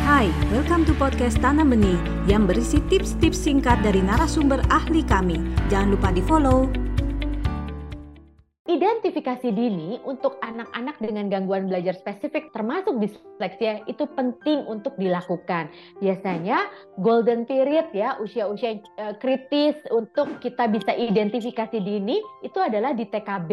Hai, welcome to podcast Tanam Benih yang berisi tips-tips singkat dari narasumber ahli kami. Jangan lupa di-follow. Identifikasi dini untuk anak-anak dengan gangguan belajar spesifik termasuk disleksia itu penting untuk dilakukan. Biasanya golden period ya, usia-usia uh, kritis untuk kita bisa identifikasi dini itu adalah di TKB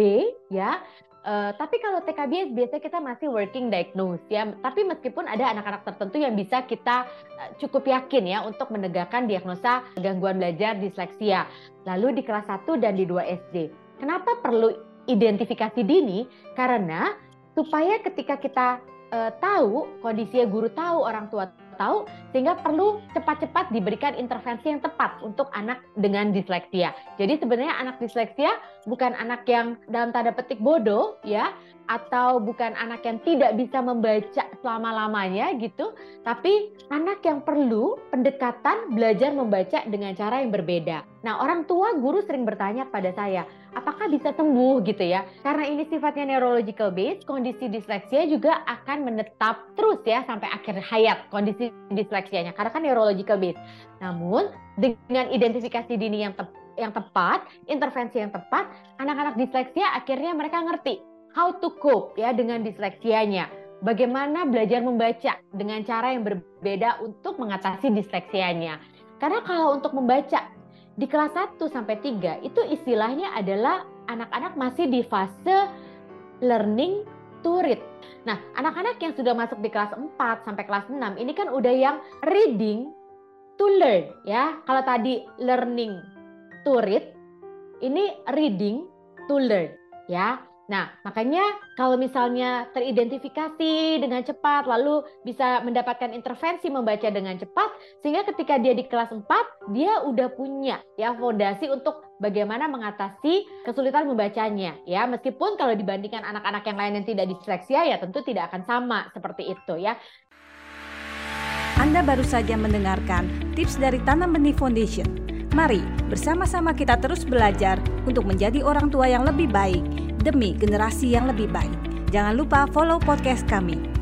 ya Uh, tapi kalau TKB biasanya kita masih working diagnose ya. Tapi meskipun ada anak-anak tertentu yang bisa kita uh, cukup yakin ya untuk menegakkan diagnosa gangguan belajar disleksia. Lalu di kelas 1 dan di 2 SD. Kenapa perlu identifikasi dini? Karena supaya ketika kita uh, tahu kondisinya guru tahu orang tua tahu sehingga perlu cepat-cepat diberikan intervensi yang tepat untuk anak dengan disleksia. Jadi sebenarnya anak disleksia bukan anak yang dalam tanda petik bodoh ya atau bukan anak yang tidak bisa membaca selama-lamanya gitu, tapi anak yang perlu pendekatan belajar membaca dengan cara yang berbeda. Nah, orang tua guru sering bertanya pada saya, apakah bisa sembuh gitu ya? Karena ini sifatnya neurological based, kondisi disleksia juga akan menetap terus ya sampai akhir hayat kondisi disleksianya karena kan neurological based. Namun dengan identifikasi dini yang tepat yang tepat, intervensi yang tepat, anak-anak disleksia akhirnya mereka ngerti how to cope ya dengan disleksianya. Bagaimana belajar membaca dengan cara yang berbeda untuk mengatasi disleksianya. Karena kalau untuk membaca di kelas 1 sampai 3 itu istilahnya adalah anak-anak masih di fase learning to read. Nah, anak-anak yang sudah masuk di kelas 4 sampai kelas 6 ini kan udah yang reading to learn ya. Kalau tadi learning to read, ini reading to learn ya. Nah, makanya kalau misalnya teridentifikasi dengan cepat, lalu bisa mendapatkan intervensi membaca dengan cepat, sehingga ketika dia di kelas 4, dia udah punya ya fondasi untuk bagaimana mengatasi kesulitan membacanya. Ya, meskipun kalau dibandingkan anak-anak yang lain yang tidak disleksia, ya tentu tidak akan sama seperti itu ya. Anda baru saja mendengarkan tips dari Tanam Benih Foundation. Mari bersama-sama kita terus belajar untuk menjadi orang tua yang lebih baik demi generasi yang lebih baik. Jangan lupa follow podcast kami.